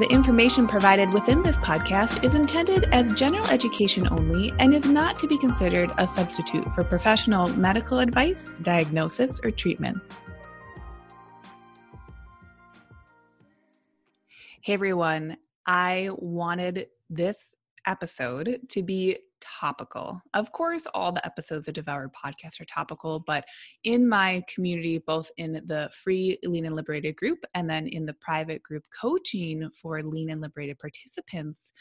The information provided within this podcast is intended as general education only and is not to be considered a substitute for professional medical advice, diagnosis, or treatment. Hey everyone, I wanted this episode to be topical. Of course, all the episodes of Devoured Podcast are topical, but in my community, both in the free Lean and Liberated group and then in the private group coaching for Lean and Liberated participants,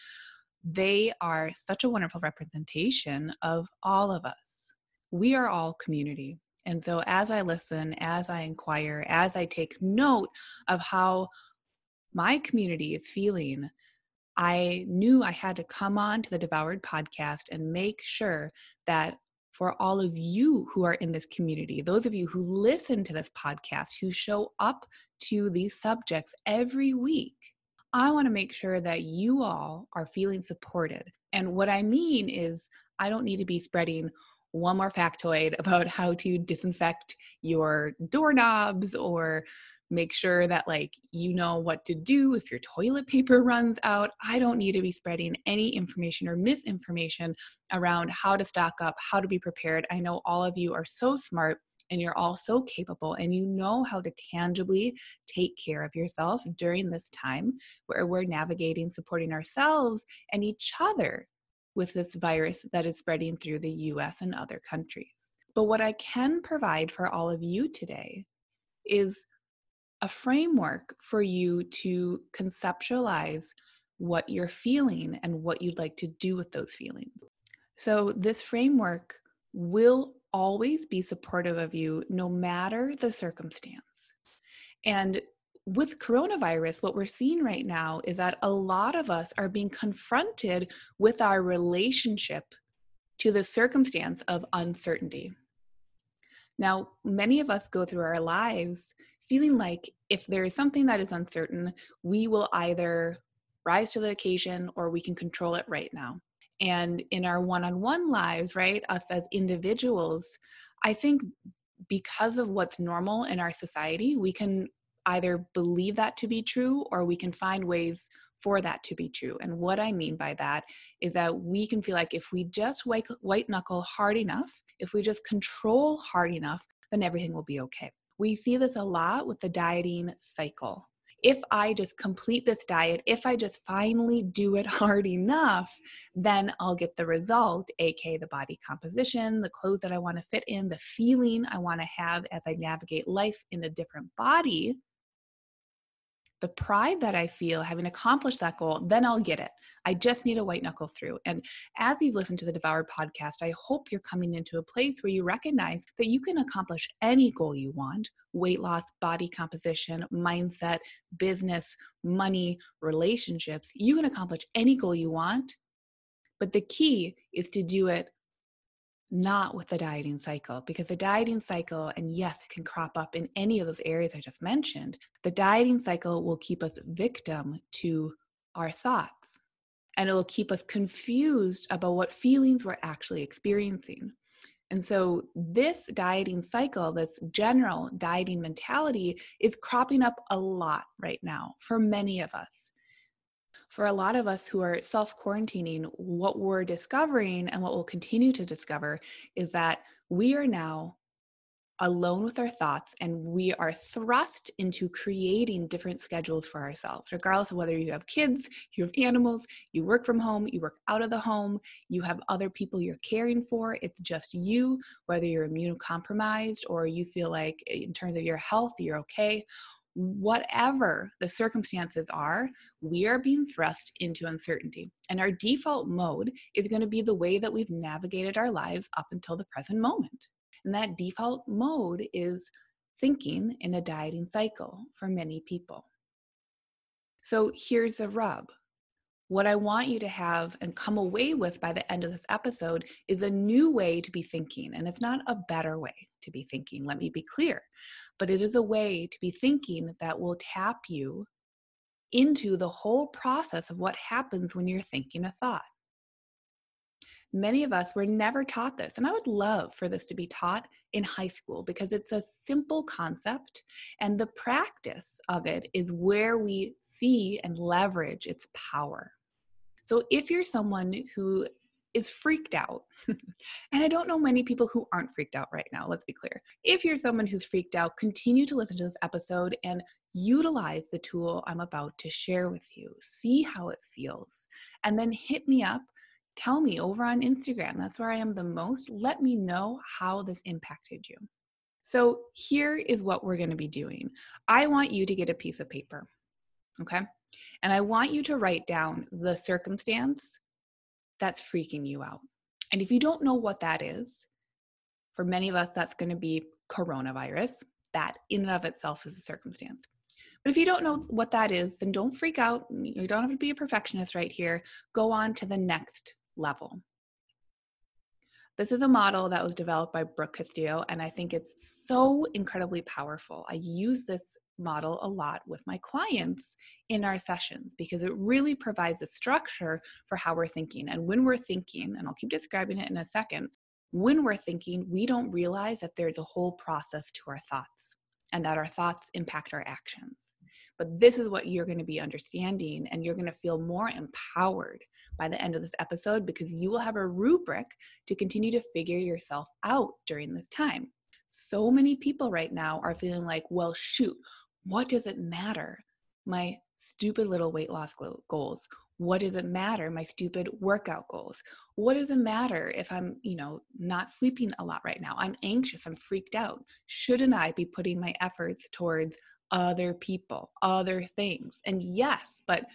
they are such a wonderful representation of all of us. We are all community. And so, as I listen, as I inquire, as I take note of how my community is feeling, I knew I had to come on to the Devoured podcast and make sure that for all of you who are in this community, those of you who listen to this podcast, who show up to these subjects every week, I want to make sure that you all are feeling supported. And what I mean is, I don't need to be spreading one more factoid about how to disinfect your doorknobs or make sure that like you know what to do if your toilet paper runs out i don't need to be spreading any information or misinformation around how to stock up how to be prepared i know all of you are so smart and you're all so capable and you know how to tangibly take care of yourself during this time where we're navigating supporting ourselves and each other with this virus that is spreading through the US and other countries. But what I can provide for all of you today is a framework for you to conceptualize what you're feeling and what you'd like to do with those feelings. So, this framework will always be supportive of you no matter the circumstance. And with coronavirus, what we're seeing right now is that a lot of us are being confronted with our relationship to the circumstance of uncertainty. Now, many of us go through our lives feeling like if there is something that is uncertain, we will either rise to the occasion or we can control it right now. And in our one on one lives, right, us as individuals, I think because of what's normal in our society, we can either believe that to be true or we can find ways for that to be true. And what I mean by that is that we can feel like if we just white, white knuckle hard enough, if we just control hard enough, then everything will be okay. We see this a lot with the dieting cycle. If I just complete this diet, if I just finally do it hard enough, then I'll get the result, aka the body composition, the clothes that I want to fit in, the feeling I want to have as I navigate life in a different body the pride that I feel having accomplished that goal, then I'll get it. I just need a white knuckle through. And as you've listened to the Devoured podcast, I hope you're coming into a place where you recognize that you can accomplish any goal you want weight loss, body composition, mindset, business, money, relationships. You can accomplish any goal you want. But the key is to do it not with the dieting cycle because the dieting cycle, and yes, it can crop up in any of those areas I just mentioned, the dieting cycle will keep us victim to our thoughts and it will keep us confused about what feelings we're actually experiencing. And so, this dieting cycle, this general dieting mentality, is cropping up a lot right now for many of us for a lot of us who are self quarantining, what we're discovering and what we'll continue to discover is that we are now alone with our thoughts and we are thrust into creating different schedules for ourselves, regardless of whether you have kids, you have animals, you work from home, you work out of the home, you have other people you're caring for. It's just you, whether you're immunocompromised or you feel like, eh, in terms of your health, you're okay. Whatever the circumstances are, we are being thrust into uncertainty. And our default mode is going to be the way that we've navigated our lives up until the present moment. And that default mode is thinking in a dieting cycle for many people. So here's the rub. What I want you to have and come away with by the end of this episode is a new way to be thinking. And it's not a better way to be thinking, let me be clear, but it is a way to be thinking that will tap you into the whole process of what happens when you're thinking a thought. Many of us were never taught this, and I would love for this to be taught in high school because it's a simple concept, and the practice of it is where we see and leverage its power. So, if you're someone who is freaked out, and I don't know many people who aren't freaked out right now, let's be clear. If you're someone who's freaked out, continue to listen to this episode and utilize the tool I'm about to share with you. See how it feels, and then hit me up tell me over on Instagram. That's where I am the most. Let me know how this impacted you. So, here is what we're going to be doing. I want you to get a piece of paper, okay? And I want you to write down the circumstance that's freaking you out. And if you don't know what that is, for many of us, that's going to be coronavirus. That in and of itself is a circumstance. But if you don't know what that is, then don't freak out. You don't have to be a perfectionist right here. Go on to the next level. This is a model that was developed by Brooke Castillo, and I think it's so incredibly powerful. I use this model a lot with my clients in our sessions because it really provides a structure for how we're thinking. And when we're thinking, and I'll keep describing it in a second, when we're thinking, we don't realize that there's a whole process to our thoughts and that our thoughts impact our actions. But this is what you're going to be understanding, and you're going to feel more empowered by the end of this episode because you will have a rubric to continue to figure yourself out during this time. So many people right now are feeling like, well, shoot, what does it matter? My stupid little weight loss goals. What does it matter? My stupid workout goals. What does it matter if I'm, you know, not sleeping a lot right now? I'm anxious, I'm freaked out. Shouldn't I be putting my efforts towards other people, other things. And yes, but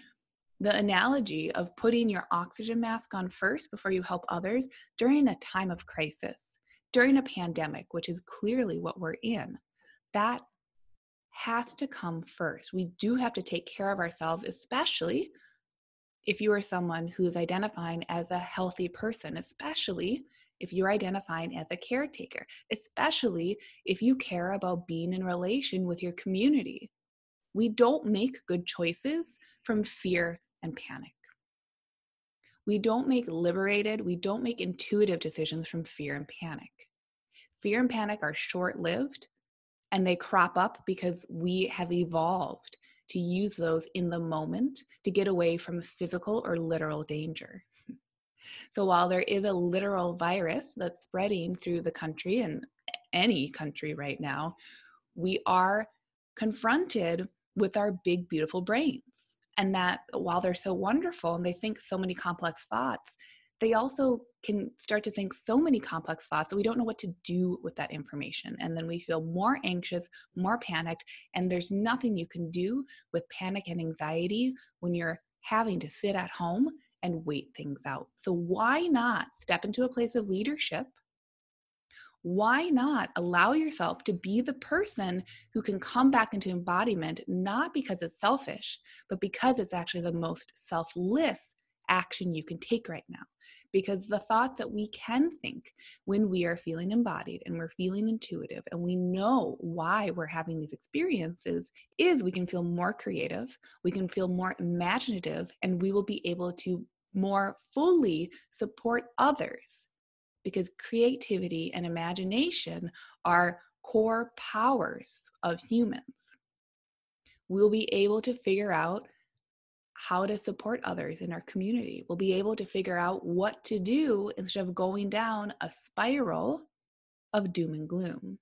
the analogy of putting your oxygen mask on first before you help others during a time of crisis, during a pandemic, which is clearly what we're in, that has to come first. We do have to take care of ourselves, especially if you are someone who is identifying as a healthy person, especially if you're identifying as a caretaker, especially if you care about being in relation with your community. We don't make good choices from fear and panic. We don't make liberated, we don't make intuitive decisions from fear and panic. Fear and panic are short lived and they crop up because we have evolved to use those in the moment to get away from physical or literal danger. So while there is a literal virus that's spreading through the country and any country right now, we are confronted with our big, beautiful brains. And that while they're so wonderful and they think so many complex thoughts, they also can start to think so many complex thoughts that we don't know what to do with that information. And then we feel more anxious, more panicked, and there's nothing you can do with panic and anxiety when you're having to sit at home and wait things out. So, why not step into a place of leadership? Why not allow yourself to be the person who can come back into embodiment, not because it's selfish, but because it's actually the most selfless action you can take right now. Because the thought that we can think when we are feeling embodied and we're feeling intuitive and we know why we're having these experiences is we can feel more creative, we can feel more imaginative, and we will be able to more fully support others because creativity and imagination are core powers of humans. We'll be able to figure out how to support others in our community. We'll be able to figure out what to do instead of going down a spiral of doom and gloom.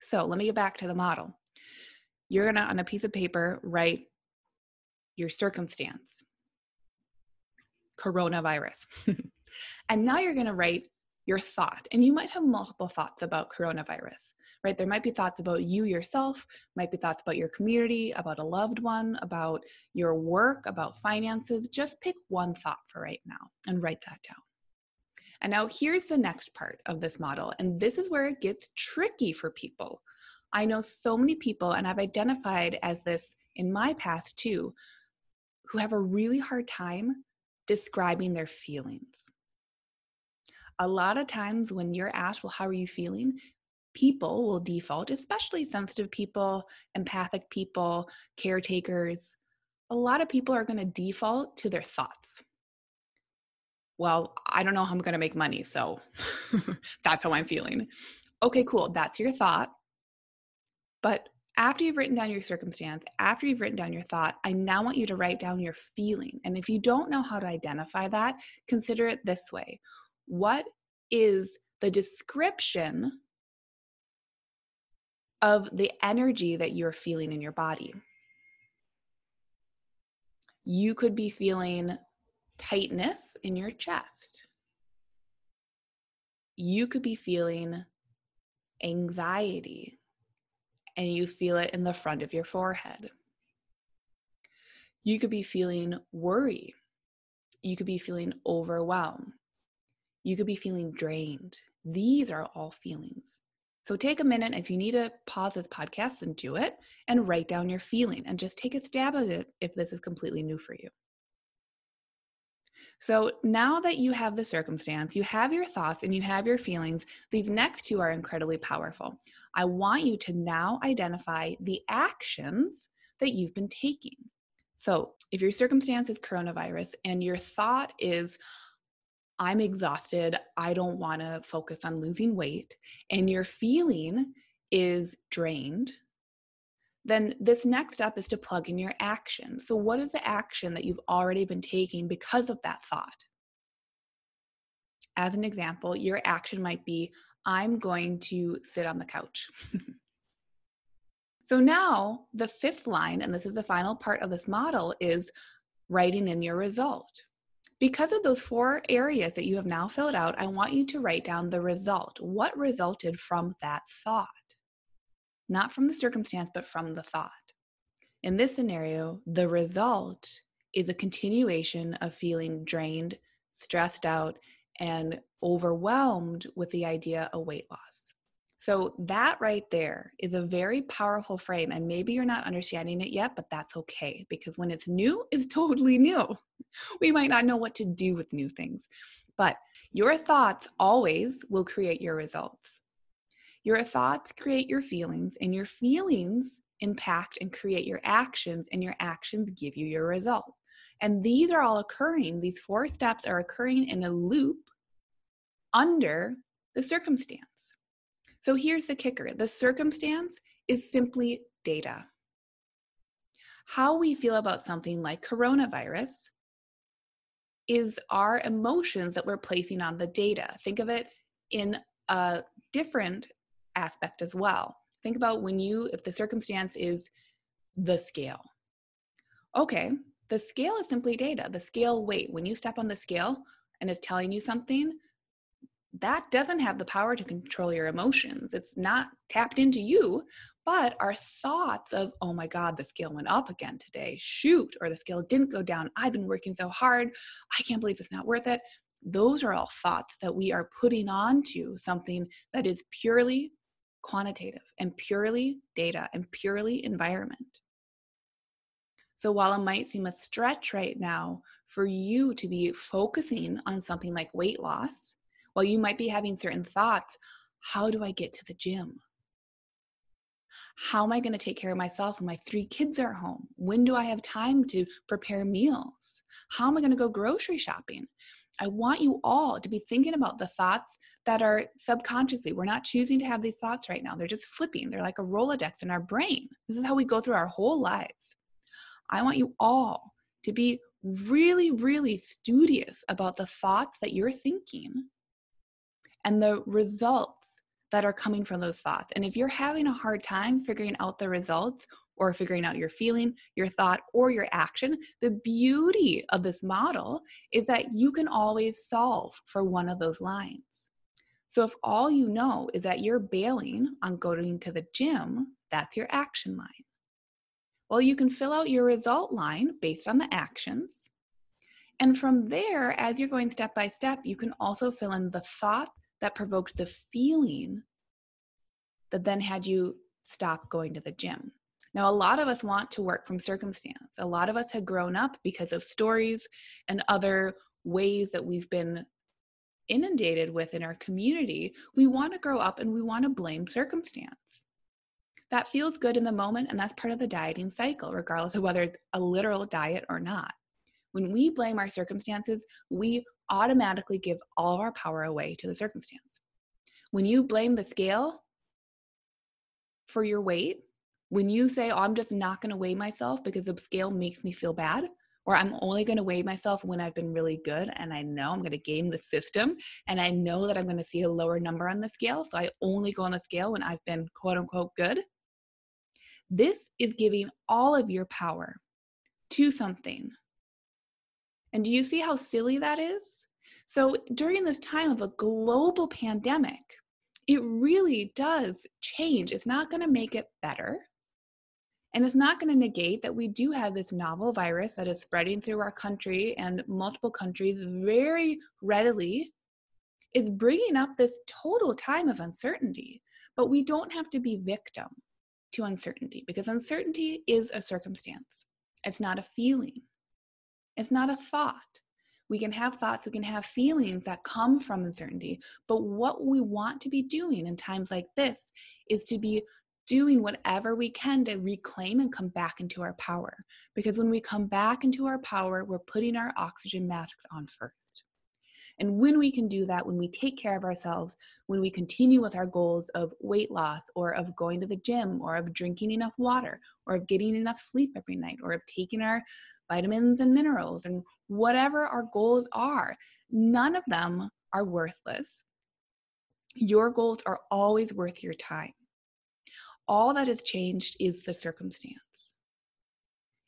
So let me get back to the model. You're going to, on a piece of paper, write your circumstance coronavirus. and now you're going to write your thought. And you might have multiple thoughts about coronavirus, right? There might be thoughts about you yourself, might be thoughts about your community, about a loved one, about your work, about finances. Just pick one thought for right now and write that down. And now here's the next part of this model. And this is where it gets tricky for people. I know so many people, and I've identified as this in my past too, who have a really hard time describing their feelings a lot of times when you're asked, well, how are you feeling? People will default, especially sensitive people, empathic people, caretakers. A lot of people are going to default to their thoughts. Well, I don't know how I'm going to make money, so that's how I'm feeling. Okay, cool. That's your thought. But after you've written down your circumstance, after you've written down your thought, I now want you to write down your feeling. And if you don't know how to identify that, consider it this way what is the description of the energy that you're feeling in your body? You could be feeling tightness in your chest. You could be feeling anxiety and you feel it in the front of your forehead. You could be feeling worry. You could be feeling overwhelmed. You could be feeling drained. These are all feelings. So take a minute if you need to pause this podcast and do it and write down your feeling and just take a stab at it if this is completely new for you. So now that you have the circumstance, you have your thoughts and you have your feelings, these next two are incredibly powerful. I want you to now identify the actions that you've been taking. So if your circumstance is coronavirus and your thought is, I'm exhausted. I don't want to focus on losing weight, and your feeling is drained, then this next step is to plug in your action. So, what is the action that you've already been taking because of that thought? As an example, your action might be I'm going to sit on the couch. so, now the fifth line, and this is the final part of this model, is writing in your result. Because of those four areas that you have now filled out, I want you to write down the result. What resulted from that thought? Not from the circumstance, but from the thought. In this scenario, the result is a continuation of feeling drained, stressed out, and overwhelmed with the idea of weight loss. So, that right there is a very powerful frame. And maybe you're not understanding it yet, but that's okay because when it's new, it's totally new. We might not know what to do with new things, but your thoughts always will create your results. Your thoughts create your feelings, and your feelings impact and create your actions, and your actions give you your result. And these are all occurring, these four steps are occurring in a loop under the circumstance. So here's the kicker the circumstance is simply data. How we feel about something like coronavirus is our emotions that we're placing on the data. Think of it in a different aspect as well. Think about when you, if the circumstance is the scale. Okay, the scale is simply data. The scale weight, when you step on the scale and it's telling you something, that doesn't have the power to control your emotions. It's not tapped into you, but our thoughts of, oh my God, the scale went up again today, shoot, or the scale didn't go down. I've been working so hard. I can't believe it's not worth it. Those are all thoughts that we are putting onto something that is purely quantitative and purely data and purely environment. So while it might seem a stretch right now for you to be focusing on something like weight loss, while you might be having certain thoughts how do I get to the gym? How am I going to take care of myself when my three kids are home? When do I have time to prepare meals? How am I going to go grocery shopping? I want you all to be thinking about the thoughts that are subconsciously. We're not choosing to have these thoughts right now. They're just flipping. They're like a Rolodex in our brain. This is how we go through our whole lives. I want you all to be really, really studious about the thoughts that you're thinking and the results that are coming from those thoughts. And if you're having a hard time figuring out the results or figuring out your feeling, your thought, or your action, the beauty of this model is that you can always solve for one of those lines. So if all you know is that you're bailing on going to the gym, that's your action line. Well, you can fill out your result line based on the actions. And from there, as you're going step by step, you can also fill in the thought that provoked the feeling that then had you stop going to the gym. Now, a lot of us want to work from circumstance. A lot of us had grown up because of stories and other ways that we've been inundated with in our community. We want to grow up and we want to blame circumstance. That feels good in the moment, and that's part of the dieting cycle, regardless of whether it's a literal diet or not. When we blame our circumstances, we automatically give all of our power away to the circumstance. When you blame the scale for your weight, when you say, oh, I'm just not going to weigh myself because the scale makes me feel bad, or I'm only going to weigh myself when I've been really good and I know I'm going to game the system and I know that I'm going to see a lower number on the scale. So I only go on the scale when I've been quote unquote good. This is giving all of your power to something. And do you see how silly that is? So during this time of a global pandemic, it really does change. It's not going to make it better. And it's not going to negate that we do have this novel virus that is spreading through our country and multiple countries very readily. It's bringing up this total time of uncertainty, but we don't have to be victim to uncertainty because uncertainty is a circumstance. It's not a feeling. It's not a thought. We can have thoughts, we can have feelings that come from uncertainty, but what we want to be doing in times like this is to be doing whatever we can to reclaim and come back into our power. Because when we come back into our power, we're putting our oxygen masks on first. And when we can do that, when we take care of ourselves, when we continue with our goals of weight loss or of going to the gym or of drinking enough water or of getting enough sleep every night or of taking our vitamins and minerals and whatever our goals are, none of them are worthless. Your goals are always worth your time all that has changed is the circumstance.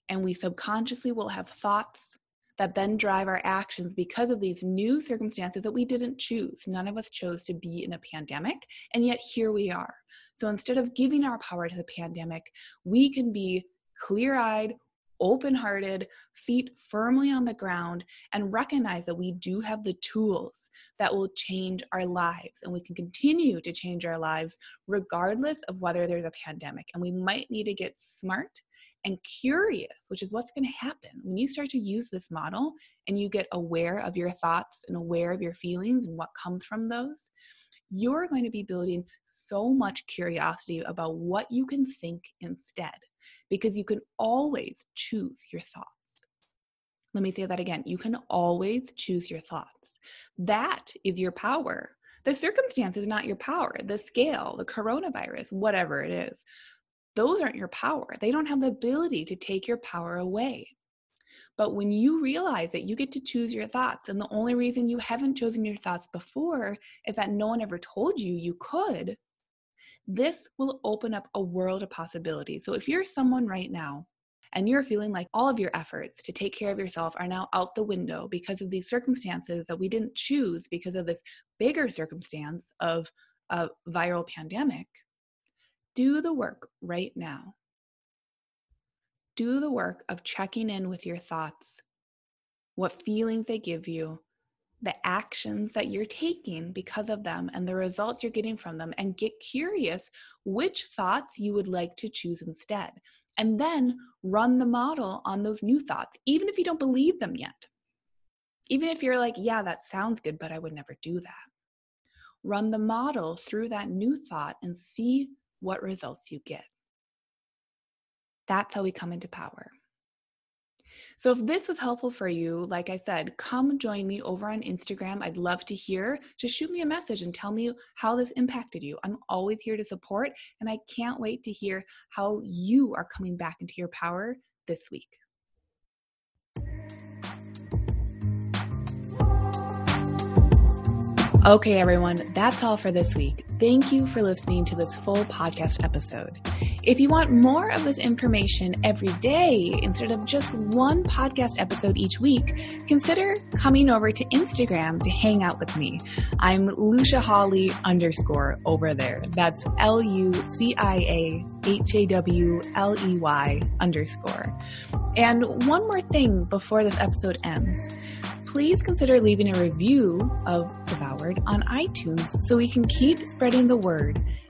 And we subconsciously will have thoughts that then drive our actions because of these new circumstances that we didn't choose. None of us chose to be in a pandemic, and yet here we are. So instead of giving our power to the pandemic, we can be clear eyed, open hearted, feet firmly on the ground, and recognize that we do have the tools that will change our lives. And we can continue to change our lives regardless of whether there's a pandemic. And we might need to get smart and curious, which is what's going to happen when you start to use this model and you get aware of your thoughts and aware of your feelings and what comes from those you're going to be building so much curiosity about what you can think instead because you can always choose your thoughts. Let me say that again. You can always choose your thoughts. That is your power. The circumstance is not your power. The scale, the coronavirus, whatever it is, those aren't your power. They don't have the ability to take your power away. But when you realize that you get to choose your thoughts, and the only reason you haven't chosen your thoughts before is that no one ever told you you could, this will open up a world of possibilities. So if you're someone right now and you're feeling like all of your efforts to take care of yourself are now out the window because of these circumstances that we didn't choose because of this bigger circumstance of a viral pandemic, do the work right now do the work of checking in with your thoughts, what feelings they give you, the actions that you're taking because of them, and the results you're getting from them, and get curious which thoughts you would like to choose instead. And then run the model on those new thoughts, even if you don't believe them yet. Even if you're like, yeah, that sounds good, but I would never do that. Run the model through that new thought and see what results you get. That's how we come into power. So, if this was helpful for you, like I said, come join me over on Instagram. I'd love to hear. Just shoot me a message and tell me how this impacted you. I'm always here to support, and I can't wait to hear how you are coming back into your power this week. Okay, everyone, that's all for this week. Thank you for listening to this full podcast episode. If you want more of this information every day instead of just one podcast episode each week, consider coming over to Instagram to hang out with me. I'm Lucia Hawley underscore over there. That's L U C I A H A W L E Y underscore. And one more thing before this episode ends please consider leaving a review of Devoured on iTunes so we can keep spreading the word.